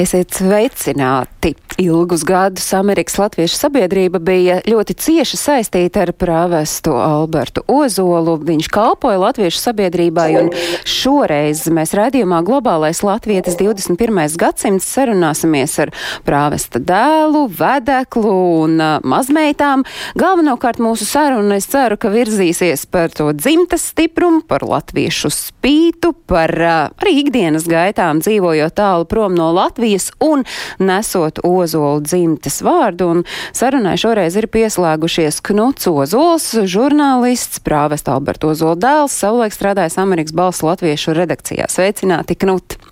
Esiet sveicināti! Ilgus gadus Amerikas Latviešu sabiedrība bija ļoti cieši saistīta ar prāvestu Albertu Ozolu. Viņš kalpoja Latviešu sabiedrībai, un šoreiz mēs redzījumā Globālais Latvietis 21. gadsimts sarunāsimies ar prāvesta dēlu, vedeklu un mazmeitām. Galvenokārt mūsu saruna, es ceru, ka virzīsies par to dzimtas stiprumu, par latviešu spītu, par arī ikdienas gaitām dzīvojot tālu prom no Latvijas un nesot Ozolu dzimtes vārdu, un sarunai šoreiz ir pieslēgušies Knuts Ozols, žurnālists, prāvest Alberta Ozola dēls, savulaik strādājis Amerikas balss latviešu redakcijā. Sveicināti, Knut!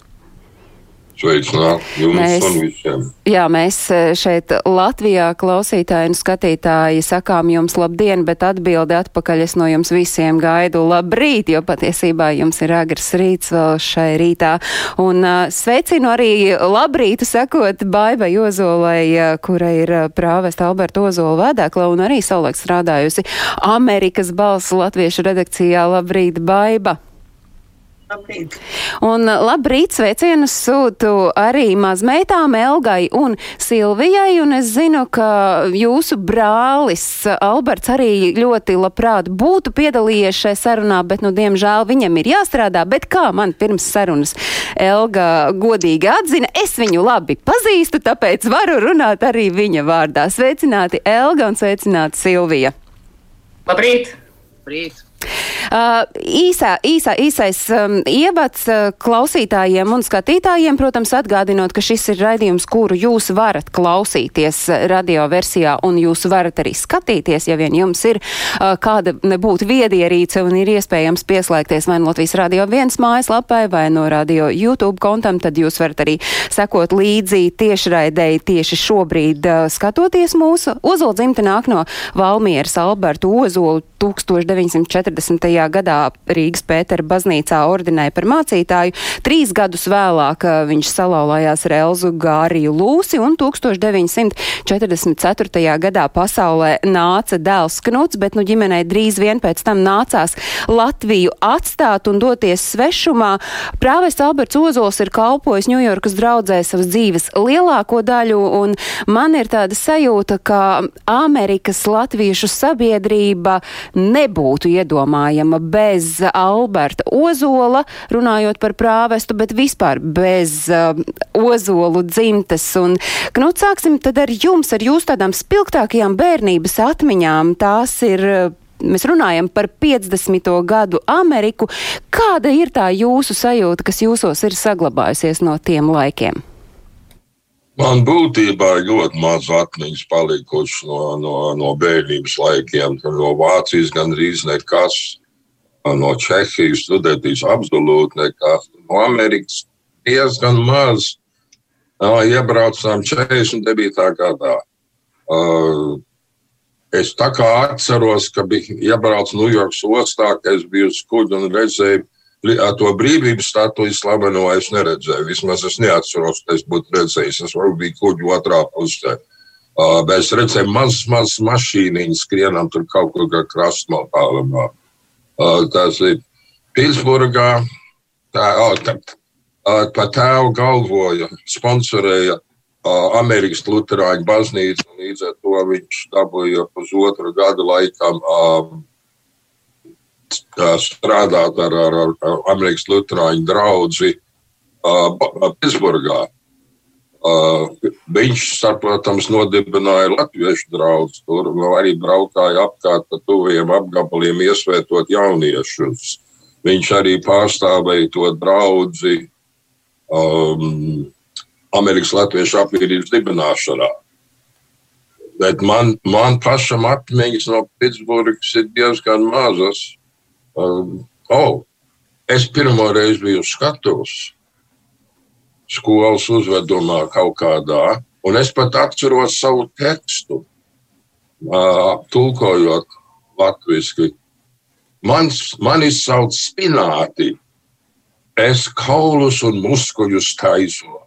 Sveicināti jums mēs, un visiem. Jā, mēs e, šeit Latvijā klausītāji un skatītāji sakām jums labdien, bet atbildi atpakaļ es no jums visiem gaidu labrīt, jo patiesībā jums ir agrs rīts vēl šai rītā. Un uh, sveicinu arī labrītu sakot Baibai Ozolai, uh, kura ir prāvesta Alberta Ozola vēdēkla un arī savulaik strādājusi Amerikas balss latviešu redakcijā. Labrīt, Baiba! Labrīt. Un labrīt sveicienus sūtu arī mazmeitām Elgai un Silvijai, un es zinu, ka jūsu brālis Alberts arī ļoti labprāt būtu piedalījies šajā sarunā, bet, nu, diemžēl viņam ir jāstrādā, bet kā man pirms sarunas Elga godīgi atzina, es viņu labi pazīstu, tāpēc varu runāt arī viņa vārdā. Sveicināti Elga un sveicināti Silvija. Labrīt! Labrīt. Īsā, īsā, īsais um, ievads klausītājiem un skatītājiem, protams, atgādinot, ka šis ir raidījums, kuru jūs varat klausīties radio versijā un jūs varat arī skatīties, ja vien jums ir kāda nebūtu viedierīce un ir iespējams pieslēgties vai no Latvijas radio viens mājaslapai vai no radio YouTube kontam, tad jūs varat arī sekot līdzi tiešraidēji tieši šobrīd skatoties mūsu. Ozola dzimta nāk no Valmieras Albertu Ozolu 1940 gadā Rīgas Pētera baznīcā ordinēja par mācītāju. Trīs gadus vēlāk viņš salauzās ar Elzu Gāriju Lūsi un 1944. gadā pasaulē nāca dēls Knuts, bet nu ģimenei drīz vien pēc tam nācās Latviju atstāt un doties svešumā. Prāvests Alberts Ozols ir kalpojis Ņujorkas draudzē savas dzīves lielāko daļu, un man ir tāda sajūta, ka Amerikas latviešu sabiedrība nebūtu iedomājama iespējama bez Alberta Ozola, runājot par prāvestu, bet vispār bez uh, Ozolu dzimtes. Un, nu, sāksim tad ar jums, ar jūs tādām spilgtākajām bērnības atmiņām. Tās ir uh, mēs runājam par 50. gadu Ameriku. Kāda ir tā jūsu sajūta, kas jūsos ir saglabājusies no tiem laikiem? Man būtībā ļoti maz atmiņas palikušas no, no, no bērnības laikiem. No Vācijas gandrīz nekas no Čehijas studētīs absolūti nekas. No Amerikas diezgan maz. Uh, iebraucām 49. gadā. Uh, es tā kā atceros, ka bija iebraucis Ņujorkas ostā, ka es biju uz kuģa un redzēju to brīvības statuju slaveno. Es neredzēju, vismaz es neatceros, ka es būtu redzējis. Es varbūt biju kuģa otrā pusē. Uh, bet es redzēju mazas, mazas mašīniņas skrienam tur kaut kur krastmalā tālumā. Tas ir Pitsburgā. Tā, oh, tā, pa tēvu galvoja, sponsorēja Amerikas Lutāņu baznīcu. Līdz ar to viņš dabūja pusotru gadu laikam strādāt ar, ar, ar Amerikas Lutāņu draugu Pitsburgā. Viņš, protams, nodibināja latviešu draugu. Tur arī braukāja apkārt pa tuviem apgabaliem, iesvētot jauniešus. Viņš arī pārstāvēja to draugu um, Amerikas Latviešu apvienības dibināšanā. Bet man, man pašam atmiņas no Pitsburgas ir diezgan mazas. Um, oh, es pirmo reizi biju skatos skolas uzvedumā kaut kādā. Un es pat atceros savu tekstu, tulkojot latviešu. Mans, mani sauc spināti. es kaulus un muskuļus taisu.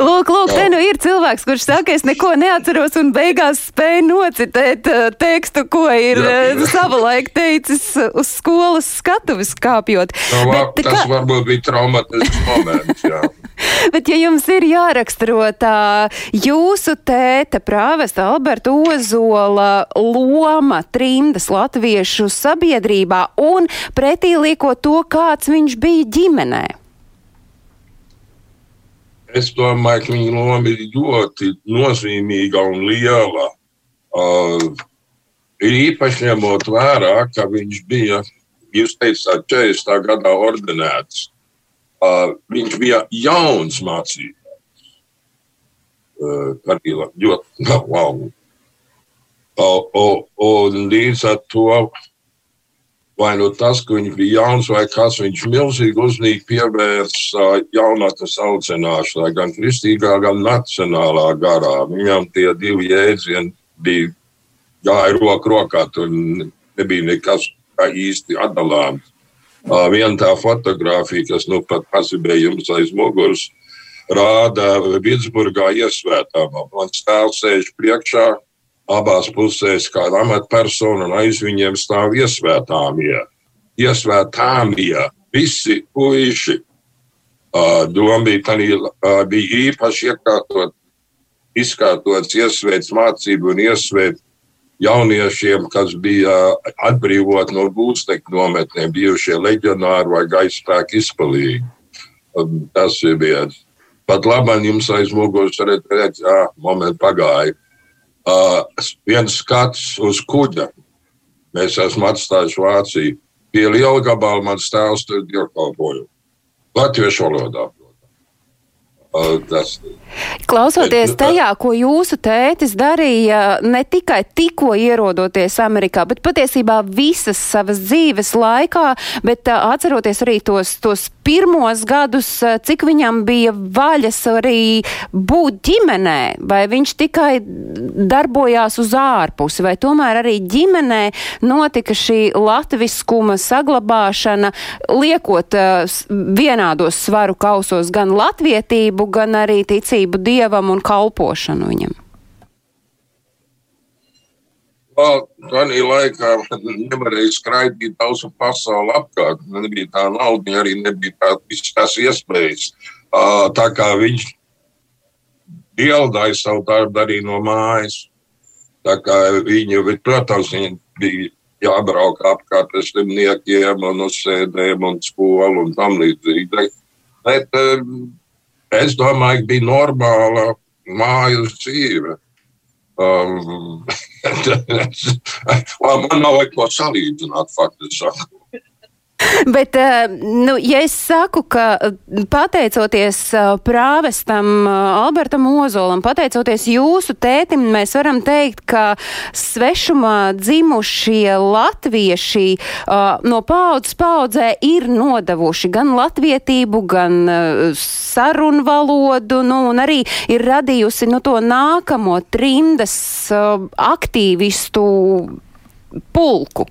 Lūk, lūk, te nu ir cilvēks, kurš saka, es neko neatceros un beigās spēja nocitēt uh, tekstu, ko ir uh, savulaik teicis uh, uz skolas skatuves kāpjot. No, Bet tas kā- varbūt bija traumatisks moments. Jā. Bet, ja jums ir jāraksturo tā jūsu tēta prāvesta Alberta Ozola loma trimdas latviešu sabiedrībā un pretī liekot to, kāds viņš bija ģimenē. Es domāju, ka viņa loma ir ļoti nozīmīga un liela. Uh, īpaši ņemot vērā, ka viņš bija, jūs teicāt, 40. gadā ordinēts. Uh, viņš bija jauns mācītājs. Uh, arī ļoti. Uh, uh, un līdz ar to vai nu tas, ka viņš bija jauns, vai kas viņš milzīgi uzmanīgi pievērsa jaunatnes audzināšanai, gan kristīgā, gan nacionālā garā. Viņam tie divi jēdzieni bija gāja roku rokā, tur nebija nekas īsti atdalāms. Uh, Viena tā fotografija, kas nu pat pasibēja jums aiz muguras, rāda Vitsburgā iesvētām. Mans tēvs sēž priekšā, abās pusēs kāda amatpersona, un aiz viņiem stāv iesvētāmie. Iesvētāmie, visi puiši. Doma bija, uh, bija īpaši iekārtot, izkārtots iesvēts mācību un iesvēt jauniešiem, kas bija atbrīvot no gūstekņu nometnēm, bijušie leģionāri vai gaisa spēku izpalīgi. Tas ir viens. Pat labi, jums aiz muguras redzēt, ah, moment pagāja. Uh, viens skats uz kuģa. Mēs esam atstājuši Vāciju. Pie liela gabala mans tēvs tur dievkalpoja. Latviešu valodā. Tas, Klausoties nu, tajā, ko jūsu tētis darīja ne tikai tikko ierodoties Amerikā, bet patiesībā visas savas dzīves laikā, bet atceroties arī tos, tos pirmos gadus, cik viņam bija vaļas arī būt ģimenē, vai viņš tikai darbojās uz ārpusi, vai tomēr arī ģimenē notika šī latviskuma saglabāšana, liekot vienādos svaru kausos gan latvietību, gan arī ticību dievam un kalpošanu viņam. Tādā laikā nevarēja skraidīt daudz pasauli apkārt. Nebija tā nauda, arī nebija tā, visas tās iespējas. Tā kā viņš ielādāja savu darbu arī no mājas. Tā kā bet, protams, viņi bija jābrauc apkārt ar slimniekiem un uz sēdēm un skolu un tam līdzīgi. Bet um, es domāju, bija normāla mājas dzīve. Um, man nav ko salīdzināt, faktiski. Bet, eh, nu, ja es saku, ka eh, pateicoties eh, prāvestam Albertam Ozolam, pateicoties jūsu tētim, mēs varam teikt, ka svešumā dzimušie latvieši no paudzes paudzē ir nodevuši gan latvietību, gan eh, sarunvalodu, nu, un arī ir radījusi nu, to nākamo trimdas aktīvistu pulku.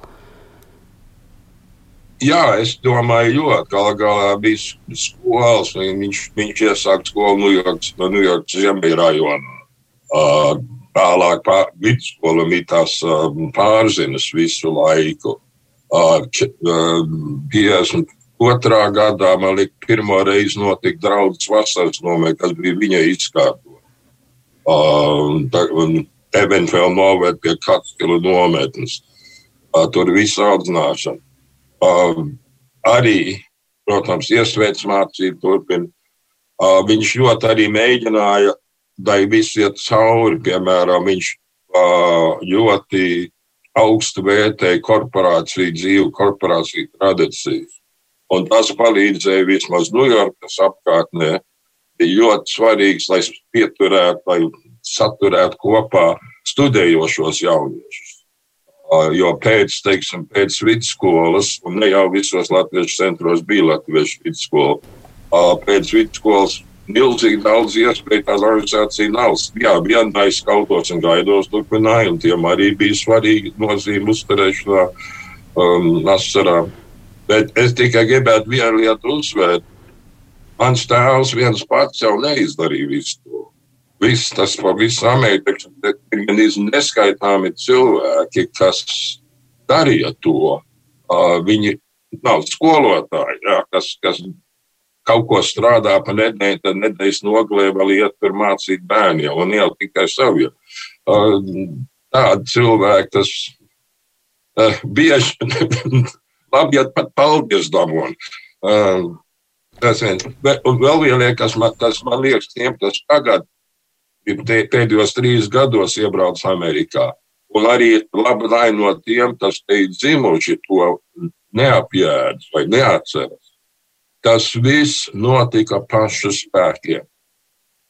Jā, es domāju, ļoti galā galā bija skolas. Viņš, viņš iesāka skolu Ņujorkas, no Ņujorkas Ziemeļrajonā. Uh, tālāk pār, vidusskola bija tās um, pārzinas visu laiku. Uh, č, uh, 52. gadā man liekas, pirmo reizi notika draudzes vasaras nomē, kas bija viņai izkārtot. Uh, tā- un eventuāli novērt pie Katskila nometnes. Uh, tur viss audzināšana. Uh, arī, protams, iesvēts mācību turpina. Uh, viņš ļoti arī mēģināja, lai viss iet cauri. Piemēram, viņš uh, ļoti augstu vērtēja korporāciju dzīvi, korporāciju tradīcijas. Un tas palīdzēja vismaz Ņujorkas apkārtnē. Bija ļoti svarīgs, lai pieturētu, lai saturētu kopā studējošos jauniešus. Jo pēc, teiksim, pēc vidusskolas, un ne jau visos latviešu centros bija latviešu vidusskola, pēc vidusskolas milzīgi daudz iespēju tāda organizācija nav. Jā, vienai skautos un gaidos turpināja, un tiem arī bija svarīgi nozīme uzturēšanā um, asarā. Bet es tikai gribētu vienu lietu uzsvērt. Mans tēvs viens pats jau neizdarīja visu to. Viss tas pa visu Ameriku ir gan neskaitāmi cilvēki, kas darīja to. Viņi nav skolotāji, jā, kas, kas kaut ko strādā pa nedēļu, tad nedēļas nogalē vēl iet tur mācīt bērniem un jau tikai saviem. Tādi cilvēki, tas bieži labi, ja pat paldies dabūn. Tas un vēl viena lieta, kas man, kas man liekas, tiem, kas tagad pēdējos trīs gados iebraucis Amerikā. Un arī laba daļa no tiem, kas te ir dzimuši, to neapjēdz vai neatceras. Tas viss notika pašu spēkiem.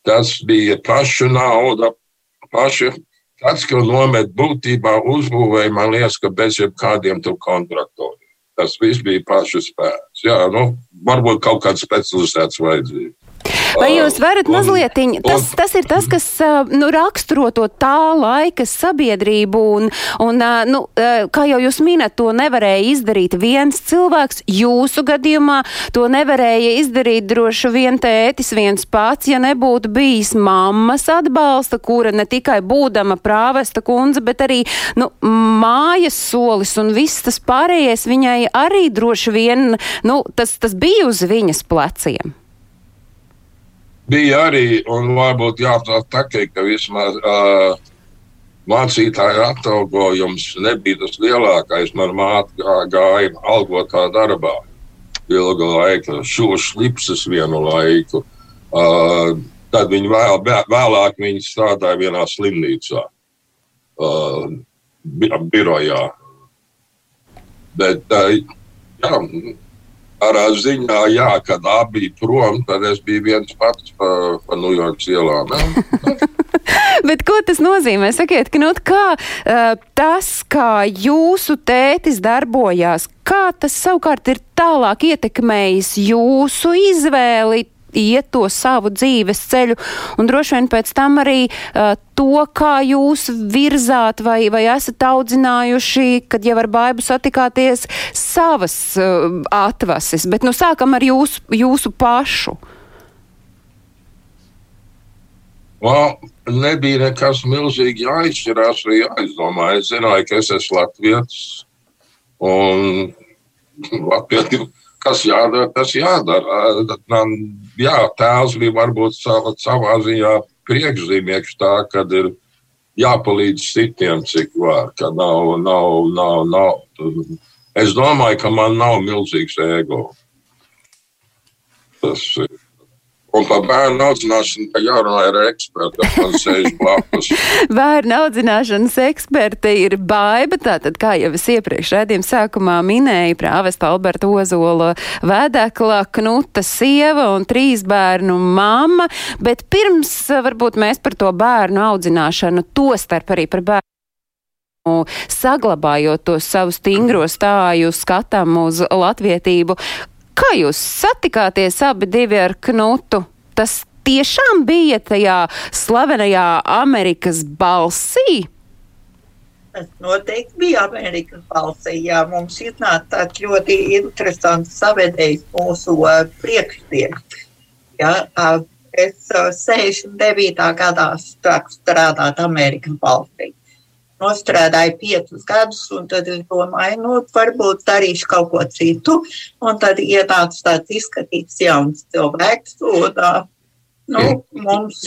Tas bija pašu nauda, pašu tāds, ka nomet būtībā uzbūvēja, man liekas, ka bez jebkādiem tur kontraktoriem. Tas viss bija pašu spēks. Jā, nu, varbūt kaut kāds specializēts vajadzīgs. Vai jūs varat un, mazliet, tas, tas ir tas, kas nu, raksturo to tā laika sabiedrību, un, un nu, kā jau jūs minat, to nevarēja izdarīt viens cilvēks. Jūsu gadījumā to nevarēja izdarīt droši vien tētis viens pats, ja nebūtu bijis mammas atbalsta, kura ne tikai būdama prāvesta kundze, bet arī nu, mājas solis un viss tas pārējais viņai arī droši vien, nu, tas, tas bija uz viņas pleciem bija arī, un varbūt jāprāt tā, ka vismaz uh, mācītāja atalgojums nebija tas lielākais. Man māte gāja algotā darbā ilgu laiku, šūšu slipses vienu laiku. Uh, tad viņi vēl, vēlāk viņi strādāja vienā slimnīcā, uh, bi birojā. Bet, uh, jā, Arā ziņā, jā, kad abi bija prom, tad es biju viens pats pa, pa New York ielām. Bet ko tas nozīmē? Sakiet, ka, nu, kā uh, tas, kā jūsu tētis darbojās, kā tas savukārt ir tālāk ietekmējis jūsu izvēli iet to savu dzīves ceļu, un droši vien pēc tam arī uh, to, kā jūs virzāt vai, vai esat audzinājuši, kad jau ar baibu satikāties savas uh, atvases, bet nu sākam ar jūsu, jūsu pašu. Well, nebija nekas milzīgi jāizšķirās vai jāizdomā. Es zināju, ka es esmu Latvijas un Latvijas kas jādara, tas jādara. Jā, tēls bija varbūt savā, savā ziņā priekšzīmnieks tā, kad ir jāpalīdz citiem, cik var, ka nav, nav, nav, nav. Es domāju, ka man nav milzīgs ego. Tas ir Un par bērnu audzināšanu jārunā ar ekspertu, kas sēž blakus. bērnu audzināšanas eksperti ir baiba, tātad, kā jau es iepriekš redzījuma sākumā minēju, prāvesta Alberta Ozola vēdekla, Knuta sieva un trīs bērnu mamma, bet pirms varbūt mēs par to bērnu audzināšanu, to starp arī par bērnu saglabājot to savu stingro stāju skatam uz latvietību. Kā jūs satikāties abi divi ar Knutu? Tas tiešām bija tajā slavenajā Amerikas balsī? Tas noteikti bija Amerikas balsī. Jā, mums ir tāds ļoti interesants savedējs mūsu uh, priekšnieks. Uh, es uh, 69. gadā sāku strādāt Amerikas balsī nostrādāju piecus gadus, un tad es domāju, nu, varbūt darīšu kaut ko citu. Un tad ienāca tāds izskatīts jauns cilvēks, un nu, mums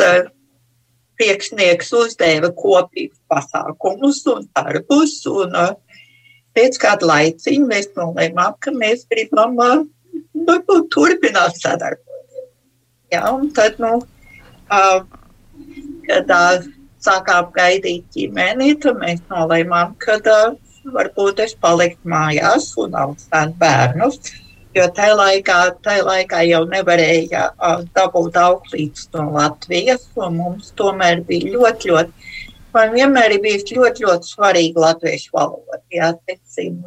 priekšnieks uzdeva kopīgus pasākumus un darbus. Un, pēc kāda laiciņa mēs nolēmām, ka mēs gribam nu, turpināt sadarboties. Ja, un tad, nu, kad sākām gaidīt ģimeni, tad mēs nolēmām, ka uh, varbūt es paliktu mājās un audzinātu bērnus. Jo tajā laikā, tajā laikā jau nevarēja uh, dabūt auklītes no Latvijas, un mums tomēr bija ļoti, ļoti, man vienmēr ir bijis ļoti, ļoti svarīga latviešu valoda. Jā, teiksim,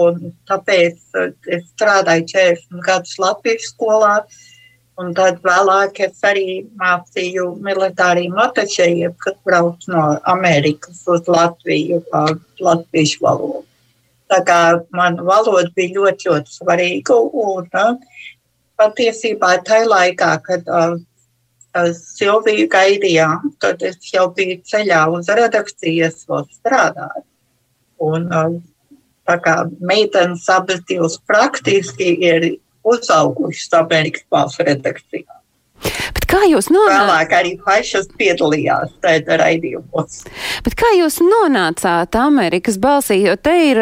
un tāpēc es strādāju 40 gadus Latvijas skolā. Uh, Un tad vēlāk es arī mācīju militāriem atašējiem, kas brauc no Amerikas uz Latviju, latviešu valodu. Tā kā man valoda bija ļoti, ļoti svarīga. Un, patiesībā tajā laikā, kad Silviju gaidījām, tad es jau biju ceļā uz redakciju, es vēl strādāju. Un, tā kā meitenes abas divas praktiski ir uzaugušas Amerikas valsts redakcijā. Kā jūs nonācāt? Vēlāk arī pašas piedalījās tajā raidījumos. Bet kā jūs nonācāt Amerikas balsī? Jo te ir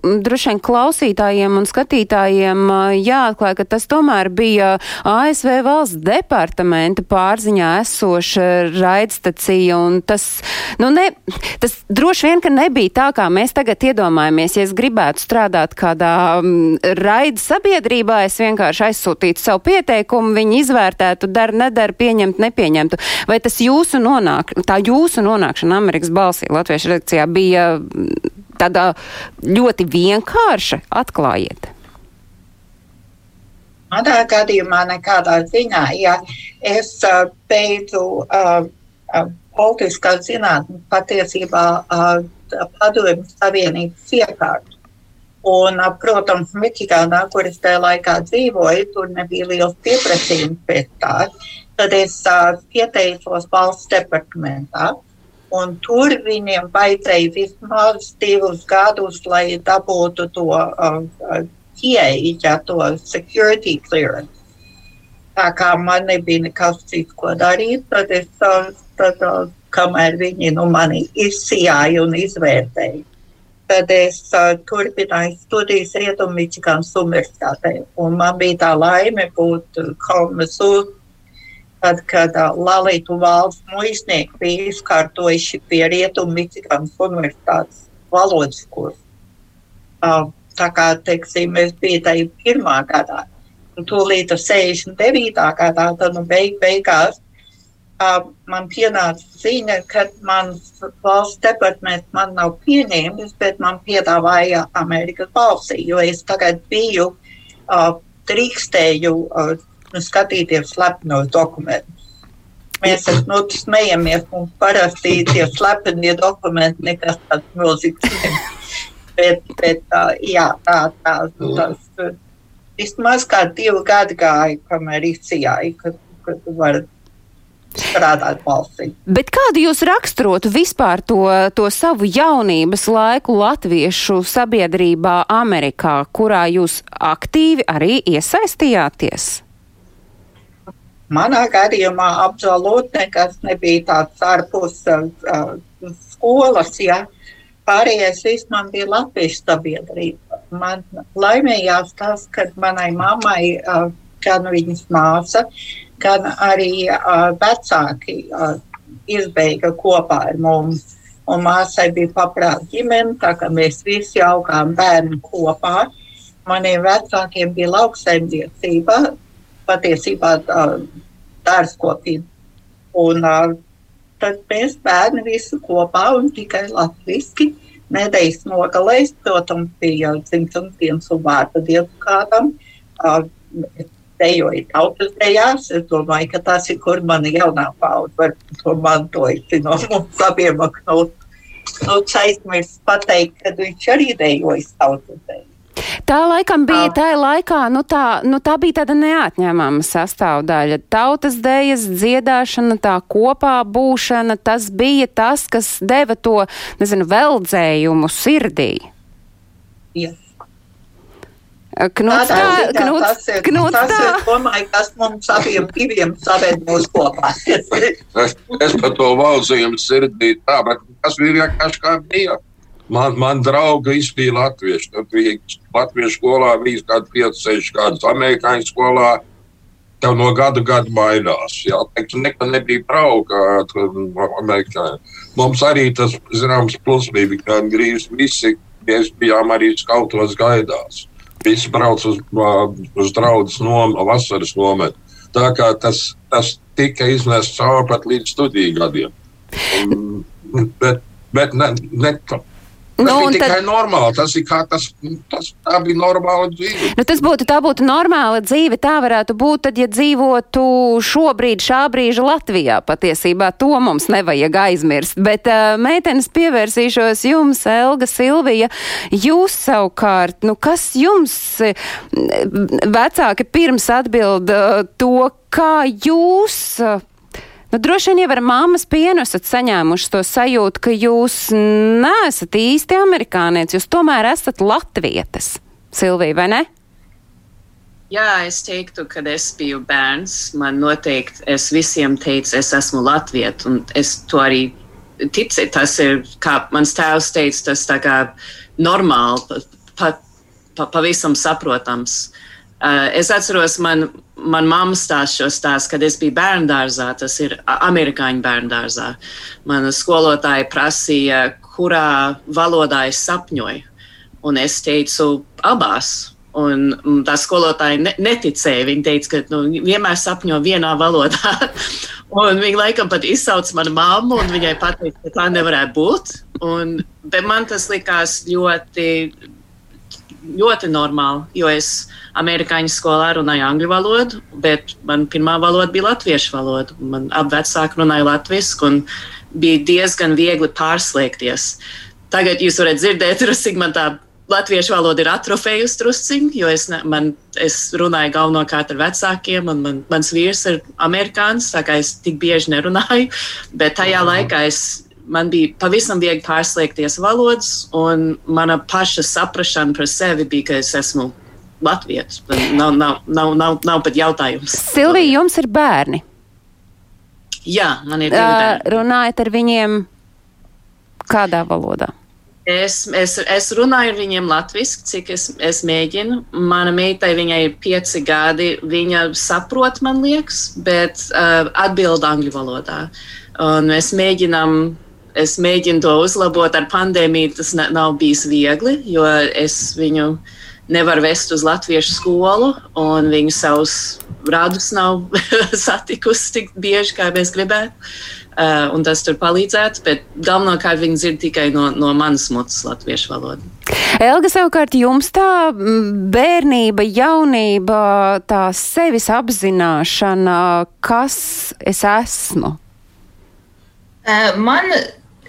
droši vien klausītājiem un skatītājiem jāatklāj, ka tas tomēr bija ASV valsts departamenta pārziņā esoša raidstacija. Un tas, nu ne, tas droši vien, ka nebija tā, kā mēs tagad iedomājamies. Ja es gribētu strādāt kādā raida sabiedrībā, es vienkārši aizsūtītu savu pieteikumu, viņi izvērtētu dara, nedara, pieņemt, nepieņemtu. Vai tas jūsu nonāk, tā jūsu nonākšana Amerikas balsī Latviešu redakcijā bija mm, tāda ļoti vienkārša? Atklājiet! Manā gadījumā nekādā ziņā, ja es uh, beidzu uh, uh, politiskā zinātnē patiesībā uh, padomju savienības iekārtu. Un, protams, Mičigānā, kur es tajā laikā dzīvoju, tur nebija liels pieprasījums pēc tā. Tad es uh, pieteicos valsts departamentā. Un tur viņiem vajadzēja vismaz divus gadus, lai dabūtu to uh, pieeju, ja to security clearance. Tā kā man nebija nekas cits, ko darīt, tad es, uh, tad, uh, kamēr viņi nu, mani izsijāja un izvērtēja, tad es uh, turpināju studijas Rietumvičikānas universitātē. Un man bija tā laime būt Kalmasu, tad, kad Lalītu valsts muiznieki bija izkārtojuši pie Rietumvičikānas universitātes valodas kursu. Tā kā, teiksim, es biju tajā pirmā gadā. Un tūlīt 69. gadā, tad nu beig, beigās man pienāca ziņa, ka mans valsts departaments man nav pieņēmis, bet man piedāvāja Amerikas balsī, jo es tagad biju uh, drīkstēju uh, skatīties slepenos dokumentus. Mēs nu, smejamies, mums parasti tie slepenie dokumenti nekas tāds milzīgs. bet, bet jā, tā, tā, tas vismaz kā divi gadi gāja, kamēr izcījāja, kad, kad var strādāt valstī. Bet kādu jūs raksturotu vispār to, to savu jaunības laiku latviešu sabiedrībā Amerikā, kurā jūs aktīvi arī iesaistījāties? Manā gadījumā absolūti nekas nebija tāds ārpus uh, skolas. Ja. Pārējais viss man bija latviešu sabiedrība. Man laimējās tas, ka manai mammai, uh, gan viņas māsa, gan arī uh, vecāki uh, izbeiga kopā ar mums. Un māsai bija paprāta ģimene, tā kā mēs visi augām bērni kopā. Maniem vecākiem bija lauksaimniecība, patiesībā dārzkopība. Un tad mēs bērni visi kopā un tikai latviski. Nedēļas nogalēs, protams, bija dzimšanas dienas un vārda dienu kādam. Dejoja tautas dejās. Es domāju, ka tas ir, kur mana jaunā paudze var to mantojusi no mums abiem. Nu, nu, aizmirst pateikt, ka viņš arī dejoja tautas dejās. Tā laikam bija tā laikā, nu tā, nu tā bija tāda neatņemama sastāvdaļa. Tautas dēļas dziedāšana, tā kopā būšana, tas bija tas, kas deva to, nezinu, veldzējumu sirdī. Yes. Knuts tā, knuts, tas ir, knuts tas ir, domāju, kas mums abiem diviem saved mūs kopā. Es, es par to valzījumu sirdī tā, bet tas bija vienkārši kā bija. Man, man draugi visi bija latvieši. Tad bija latviešu skolā, bija kādi 5, 6 gadus, amerikāņu skolā. Tev no gada gada mainās. Jā, teikt, nekad nebija drauga amerikāņi. Mums arī tas, zināms, plus bija, ka gandrīz visi mēs bijām arī skautos gaidās. Visi brauc uz, uz draudzes nom, vasaras nometni. Tā kā tas, tas tika iznests cauri pat līdz studiju gadiem. Un, bet bet ne, ne, Tas nu, ir tikai tad... normāli. Tas, ir kā, tas, tas bija normāla dzīve. Nu, tas būtu, tā būtu normāla dzīve. Tā varētu būt, tad, ja dzīvotu šobrīd, šā brīža Latvijā. Patiesībā to mums nevajag aizmirst. Bet uh, meitenes pievērsīšos jums, Elga Silvija. Jūs savukārt, nu, kas jums vecāki pirms atbild uh, to, kā jūs. Nu, droši vien jau ar māmas pienu esat saņēmuši to sajūtu, ka jūs neesat īsti amerikānietis, jūs tomēr esat latvietis. Silvija, vai ne? Jā, es teiktu, kad es biju bērns, man noteikti es visiem teicu, es esmu latvieta, un es to arī ticu. Tas ir, kā mans tēvs teica, tas tā kā normāli, pat pa, pa, pavisam saprotams. Uh, es atceros, man man mamma stāsta šo stāstu, kad es biju bērnu dārzā, tas ir amerikāņu bērnu dārzā. Mana skolotāja prasīja, kurā valodā es sapņoju. Un es teicu, abās. Un tā skolotāja ne, neticēja. Viņa teica, ka nu, vienmēr sapņo vienā valodā. un viņa laikam pat izsauca manu mammu, un viņai pateica, ka tā nevarētu būt. Un, bet man tas likās ļoti ļoti normāli, jo es amerikāņu skolā runāju angļu valodu, bet man pirmā valoda bija latviešu valoda. Man abi vecāki runāja latviešu, un bija diezgan viegli pārslēgties. Tagad jūs varat dzirdēt, cik man tā latviešu valoda ir atrofējusi drusciņi, jo es, ne, man, es runāju galvenokārt ar vecākiem, un man, mans vīrs ir amerikānis, tā kā es tik bieži nerunāju, bet tajā laikā es man bija pavisam viegli pārslēgties valodas, un mana paša saprāšana par sevi bija, ka es esmu Latvijas. Nav, nav, nav, nav, nav pat jautājums. Silvija, jums ir bērni? Jā, man ir divi bērni. Uh, runājat ar viņiem kādā valodā? Es, es, es runāju ar viņiem latviešu, cik es, es mēģinu. Mana meitai, viņai ir pieci gadi, viņa saprot, man liekas, bet uh, atbild angļu valodā. Un mēs mēģinām es mēģinu to uzlabot ar pandēmiju. Tas nav bijis viegli, jo es viņu nevaru vest uz latviešu skolu, un viņu savus radus nav satikusi tik bieži, kā mēs gribētu. Uh, un tas tur palīdzētu, bet galvenokārt viņi dzird tikai no, no manas mutes latviešu valodu. Elga, savukārt jums tā bērnība, jaunība, tā sevis apzināšana, kas es esmu? Uh, man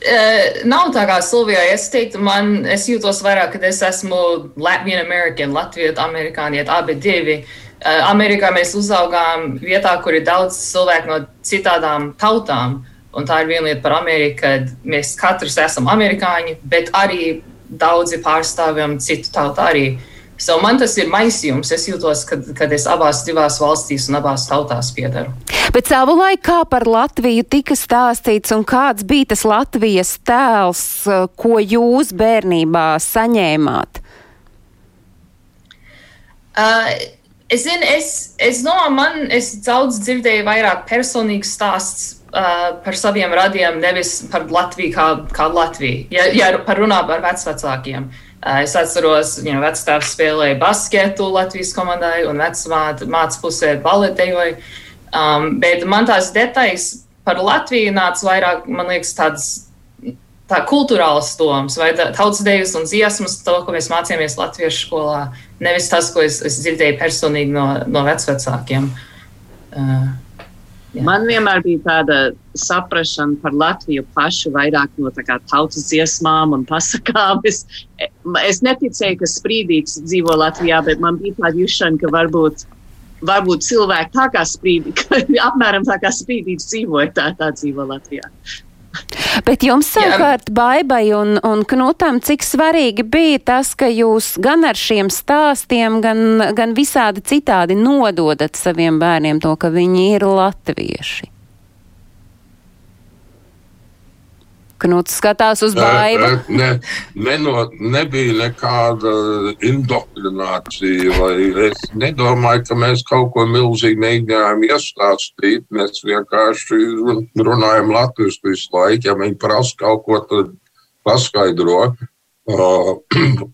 Uh, nav tā kā Silvijai. Es teiktu, man, es jūtos vairāk, ka es esmu Latvijas amerikāņu, Latvijas amerikāņu, abi divi. Uh, Amerikā mēs uzaugām vietā, kur ir daudz cilvēku no citām tautām. Un tā ir viena lieta par Ameriku, kad mēs katrs esam amerikāņi, bet arī daudzi pārstāvjam citu tautu arī. So man tas ir maisījums. Es jūtos, kad, kad es abās divās valstīs un abās tautās piedaru. Bet savulaik kā par Latviju tika stāstīts un kāds bija tas Latvijas tēls, eh, ko jūs bērnībā saņēmāt? Uh, es zinu, es, es domāju, man es daudz dzirdēju vairāk personīgus stāstus uh, par saviem radiem, nevis par Latviju kā, kā Latviju. Ja, ja par runā par vecvecākiem. Es atceros, you know, vecāks spēlēja basketu Latvijas komandai, un vecmāte mācīja pusē baletējoja. Um, bet man tās detaļas par Latviju nāca vairāk, man liekas, tādas tā kultūrāls domas, vai tautas dejas un dziesmas, to, ko mēs mācījāmies latviešu skolā, nevis tas, ko es, es dzirdēju personīgi no, no vecvecākiem. Uh, jā. Man vienmēr bija tāda saprāšana par Latviju pašu, vairāk no tautas dziesmām un pasakām. Es, es neticēju, ka sprīdīgs dzīvo Latvijā, bet man bija tāda jūšana, ka varbūt varbūt cilvēki tā kā sprīdīgi, apmēram tā kā sprīdīgs dzīvoja, tā, tā dzīvo Latvijā. Bet jums savukārt baibai un, un knutam, cik svarīgi bija tas, ka jūs gan ar šiem stāstiem, gan, gan visādi citādi nododat saviem bērniem to, ka viņi ir latvieši? Knuts skatās uz baidu. Ne, ne, no, nebija nekāda indoktrinācija, vai es nedomāju, ka mēs kaut ko milzīgi mēģinājām iestāstīt. Mēs vienkārši runājam latviešu visu laiku. Ja viņi prasa kaut ko, tad paskaidro.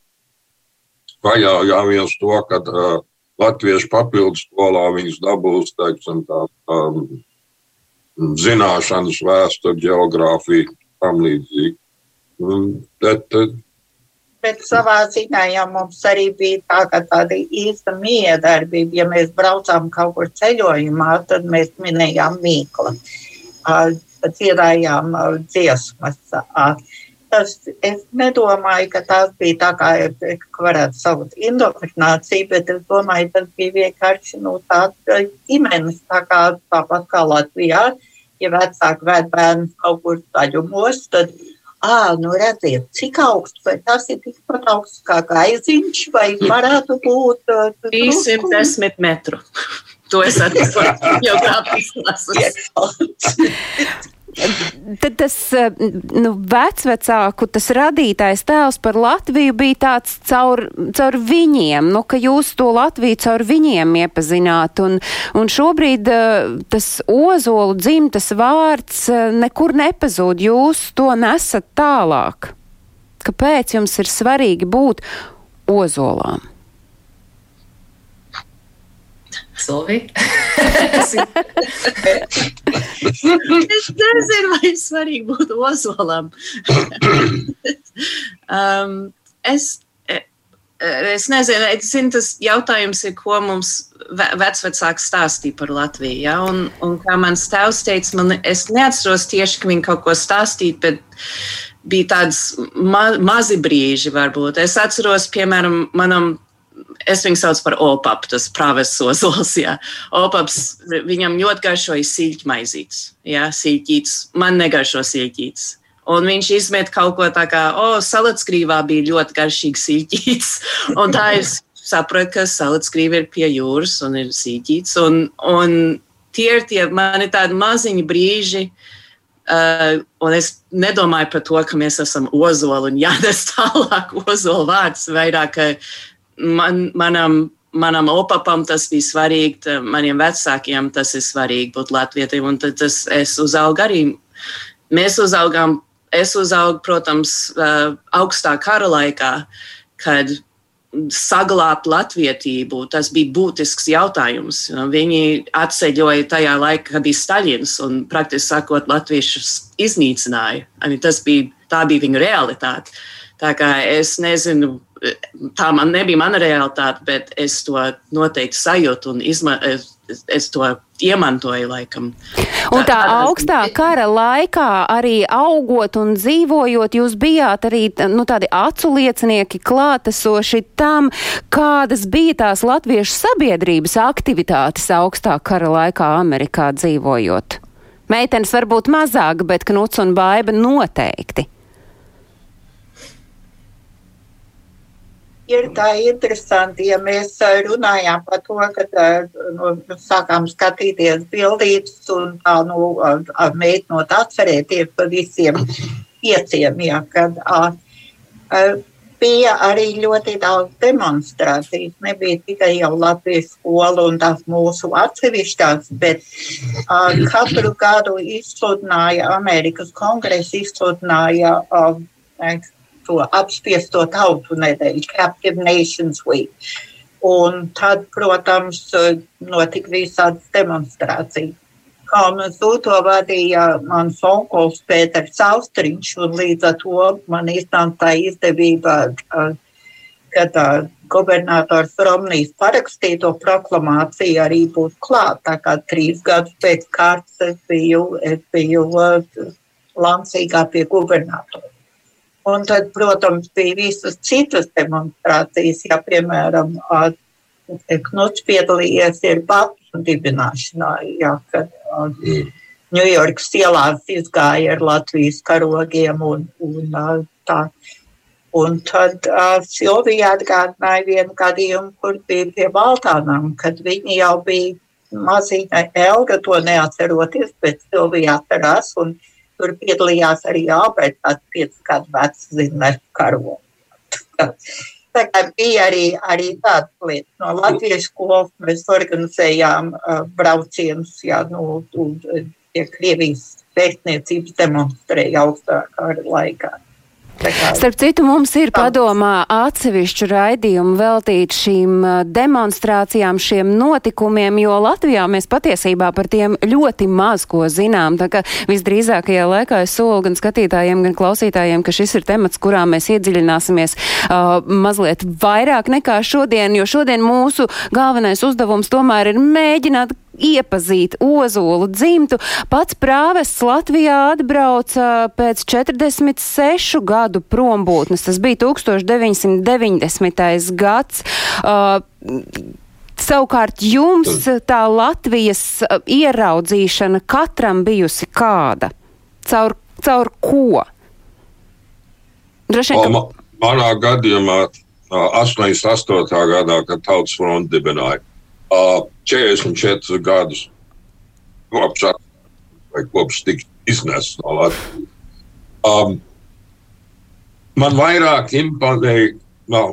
Paļaujāmies to, ka uh, latviešu papildus skolā viņas dabūs, teiksim, tā, um, zināšanas, vēsturi, geogrāfiju tam līdzīgi. Bet Bet savā ziņā ja mums arī bija tā, ka tāda īsta miedarbība. Ja mēs braucām kaut kur ceļojumā, tad mēs minējām mīklu, dziedājām dziesmas. Tas, es nedomāju, ka tas bija tā, kā varētu saukt indoktrinācija, bet es domāju, tas bija vienkārši nu, tāds ģimenes, tā kā, tāpat kā Latvijā. Ja vecāki ved bērnus kaut kur taļumos, tad Ah, nu redziet, cik augsts, vai tas ir tikpat augsts kā gaiziņš, vai varētu būt uh, 310 metru. To es arī jau tādu Tad tas nu, vecvecāku, tas radītais tēls par Latviju bija tāds caur, caur viņiem, nu, ka jūs to Latviju caur viņiem iepazināt. Un, un šobrīd tas ozolu dzimtas vārds nekur nepazūd. Jūs to nesat tālāk. Kāpēc jums ir svarīgi būt ozolām? Silvija. es nezinu, vai svarīgi būtu ozolam. um, es, es nezinu, es zinu, tas jautājums ir, ko mums vecvecāki stāstīja par Latviju. Ja? Un, un kā mans tēvs teica, man, es neatceros tieši, ka viņi kaut ko stāstīja, bet bija tāds ma mazi brīži, varbūt. Es atceros, piemēram, manam es viņu saucu par opapu, tas pravests ozols. Jā. Opaps, viņam ļoti garšoja sīļķmaizītes, jā, sīļķītes. Man negaršo sīļķītes. Un viņš izmet kaut ko tādu, kā, oh, salātskrīvā bija ļoti garšīgs sīļķītes. Un tā es sapratu, ka salātskrīva ir pie jūras un ir sīļķītes. Un, un tie ir tie mani tādi maziņi brīži. Uh, un es nedomāju par to, ka mēs esam ozoli un jānes tālāk ozola vārds. Vairāk, man, manam, manam opapam tas bija svarīgi, maniem vecākiem tas ir svarīgi būt latvietiem. Un tas, es uzaugu arī, mēs uzaugām, es uzaugu, protams, augstā kara laikā, kad saglabāt latvietību, tas bija būtisks jautājums. Viņi atceļoja tajā laikā, kad bija Staļins un praktiski sakot, latviešus iznīcināja. Tas bija, tā bija viņu realitāte. Tā kā es nezinu, tā man nebija mana realitāte, bet es to noteikti sajūtu un izma, es, es to iemantoju laikam. Un tā, tā augstā kara laikā arī augot un dzīvojot, jūs bijāt arī nu, tādi acu liecinieki klātesoši tam, kādas bija tās latviešu sabiedrības aktivitātes augstā kara laikā Amerikā dzīvojot. Meitenes varbūt mazāk, bet Knuts un Baiba noteikti. Ir tā interesanti, ja mēs runājām par to, ka nu, sākām skatīties bildītas un tā, nu, mēģinot atcerēties par visiem pieciem, ja, kad a, bija arī ļoti daudz demonstrācijas. Nebija tikai jau Latvijas skola un tās mūsu atsevišķās, bet a, katru gadu izsludināja Amerikas kongresa, izsludināja to apspiesto tautu nedēļu, Captive Nations Week. Un tad, protams, notika visādas demonstrācijas. Mums to vadīja mans onkulis Pēters Austriņš, un līdz ar to man iznāca tā izdevība, kad gubernators Romnijas parakstīja to proklamāciju arī būt klāt. Tā kā trīs gadus pēc kārtas es biju, es biju Lansīgā pie gubernatora. Un tad, protams, bija visas citas demonstrācijas, ja, piemēram, Knuts piedalījies ir Baptistu dibināšanā, ja, kad Ņujorkas mm. ielās izgāja ar Latvijas karogiem un, un tā. Un tad uh, Silvija atgādināja vienu gadījumu, kur bija pie Baltānām, kad viņi jau bija mazīga Elga, to neatceroties, bet Silvija atcerās. Un, uh, Tur piedalījās arī Alberts, tāds piecus gadu vecs zinātnē karogs. Tā kā bija arī, arī tādas lietas. No Latvijas skolas mēs organizējām uh, braucienus, jā, nu, tie Krievijas pētniecības demonstrēja augstākā laikā. Starp citu, mums ir padomā atsevišķu raidījumu veltīt šīm demonstrācijām, šiem notikumiem, jo Latvijā mēs patiesībā par tiem ļoti maz ko zinām. Tā kā visdrīzākajā laikā es solu gan skatītājiem, gan klausītājiem, ka šis ir temats, kurā mēs iedziļināsimies uh, mazliet vairāk nekā šodien, jo šodien mūsu galvenais uzdevums tomēr ir mēģināt iepazīt Ozolu dzimtu. Pats prāvests Latvijā atbrauca pēc 46 gadu prombūtnes. Tas bija 1990. gads. Uh, Savukārt jums tā Latvijas ieraudzīšana katram bijusi kāda? Caur, caur ko? Droši vien, ka... Manā gadījumā 88. gadā, kad tautas fronti dibināja, 44 gadus kopš, vai kopš tika iznests no Latvijas. Um, man vairāk imponēja no,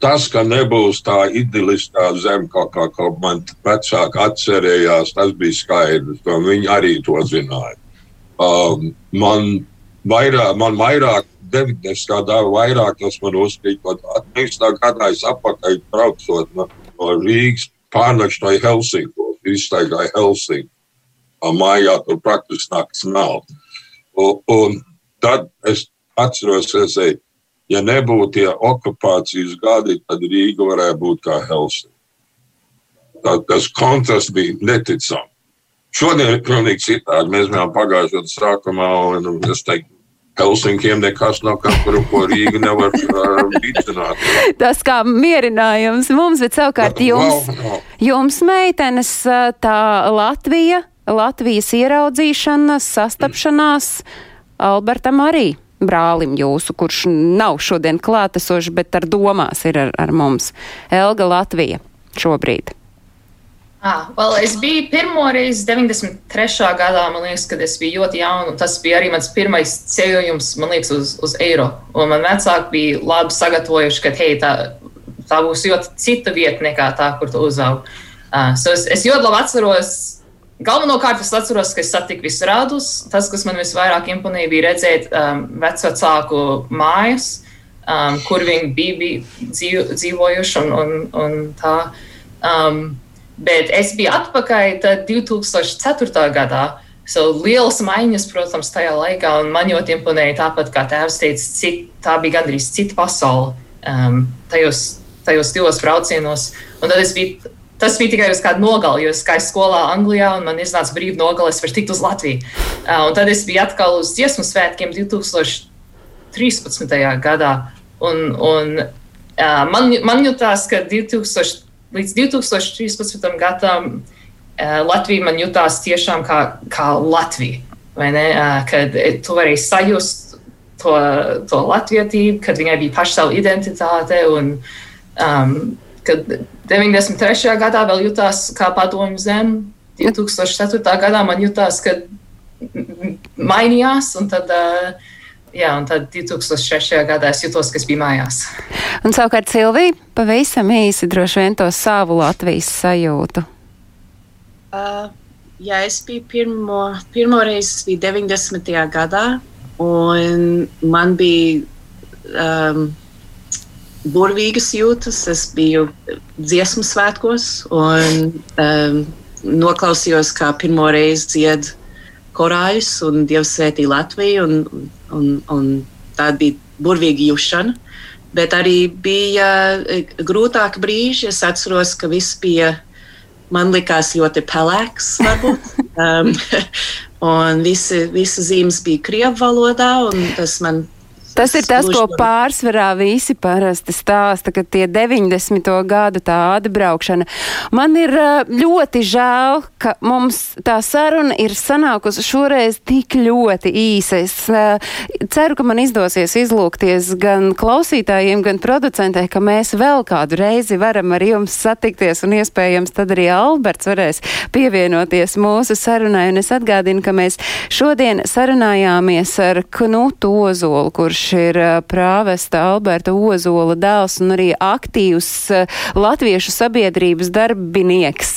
tas, ka nebūs tā idiliskā zeme, kā, kā, kā man vecāki atcerējās. Tas bija skaidrs, ka viņi arī to zināja. Um, man vairāk, man vairāk 90. gadā vairāk tas man uzkrīt, ka 90. gadā es apakaļ braucot no, no Rīgas pārnakšņoju Helsinkos, izstaigāju Helsinku. Mājā tur praktiski nakts nav. Un, un tad es atceros, es teicu, ja nebūtu tie okupācijas gadi, tad Rīga varētu būt kā Helsinki. Tas kontrasts bija neticams. Šodien ir pilnīgi citādi. Mēs bijām pagājušajā gadā sākumā, un es teiktu, Helsinkiem nekas nav, kuru, ko Rīga nevar vicināt. Uh, Tas kā mierinājums mums, bet savukārt jums, jums meitenes, tā Latvija, Latvijas ieraudzīšana, sastapšanās Albertam arī brālim jūsu, kurš nav šodien klātesošs, bet ar domās ir ar, ar mums. Elga Latvija šobrīd. Ah, well, es biju pirmo reizi 93. gadā, man liekas, kad es biju ļoti jauna. Tas bija arī mans pirmais ceļojums, man liekas, uz, uz eiro. Un man vecāki bija labi sagatavojuši, ka hei, tā, tā būs ļoti cita vieta nekā tā, kur tu uzaugi. Uh, so es, es ļoti labi atceros. Galvenokārt es atceros, ka es satiku visus rādus. Tas, kas man visvairāk imponēja, bija redzēt um, vecāku mājas, um, kur viņi bija, bija dzīv, dzīvojuši un, un, un tā. Um, Bet es biju atpakaļ 2004. gadā. So, lielas maiņas, protams, tajā laikā, un man ļoti imponēja tāpat, kā tēvs teica, cit, tā bija gandrīz cita pasaule um, tajos, tajos divos braucienos. Un tad es biju, tas bija tikai uz kādu nogali, jo es gāju skolā Anglijā, un man iznāca brīva nogale, es varu tikt uz Latviju. Uh, un tad es biju atkal uz dziesmu svētkiem 2013. gadā. Un, un, uh, man, man jutās, ka 2000 līdz 2013. gadam uh, Latvija man jutās tiešām kā, kā Latvija. Uh, kad tu vari sajust to, to latvietību, kad viņai bija paša savu identitāte. Un, um, kad 93. gadā vēl jutās kā padomju zem, 2004. gadā man jutās, ka mainījās. Un tad, uh, Jā, un tad 2006. gadā es jutos, ka es biju mājās. Un savukārt Silvija pavisam īsi droši vien to savu Latvijas sajūtu. Uh, jā, es biju pirmo, pirmo reizi, biju 90. gadā, un man bija um, burvīgas jūtas. Es biju dziesmu svētkos un um, noklausījos, kā pirmo reizi dziedā korāļus un Dievs svētī Latviju. Un, un, un tā bija burvīga jušana. Bet arī bija eh, grūtāki brīži. Es atceros, ka viss bija, man likās, ļoti pelēks. um, un visi, visi zīmes bija krievu valodā, un tas man Tas ir tas, ko pārsvarā visi parasti stāsta, ka tie 90. gadu tā atbraukšana. Man ir ļoti žēl, ka mums tā saruna ir sanākusi šoreiz tik ļoti īsa. Es ceru, ka man izdosies izlūkties gan klausītājiem, gan producentē, ka mēs vēl kādu reizi varam ar jums satikties un iespējams tad arī Alberts varēs pievienoties mūsu sarunai. Un es atgādinu, ka mēs šodien sarunājāmies ar Knutu Ozolu, kurš ir prāvesta Alberta Ozola dēls un arī aktīvs latviešu sabiedrības darbinieks.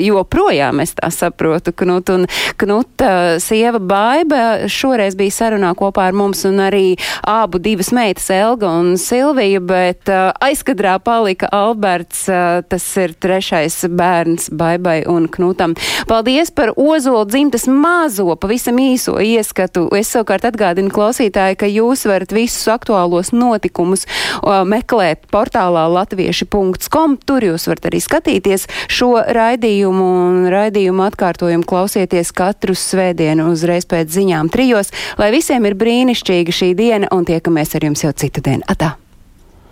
Joprojām es tā saprotu, Knut, un Knuta sieva Baiba šoreiz bija sarunā kopā ar mums un arī abu divas meitas Elga un Silvija, bet aizkadrā palika Alberts, tas ir trešais bērns Baibai un Knutam. Paldies par Ozola dzimtas mazo, pavisam īso ieskatu. Es savukārt atgādinu klausītāji, ka jūs varat visus aktuālos notikumus uh, meklēt portālā latvieši.com. Tur jūs varat arī skatīties šo raidījumu un raidījumu atkārtojumu klausieties katru svētdienu uzreiz pēc ziņām trijos, lai visiem ir brīnišķīga šī diena un tiekamies ar jums jau citu dienu. Atā!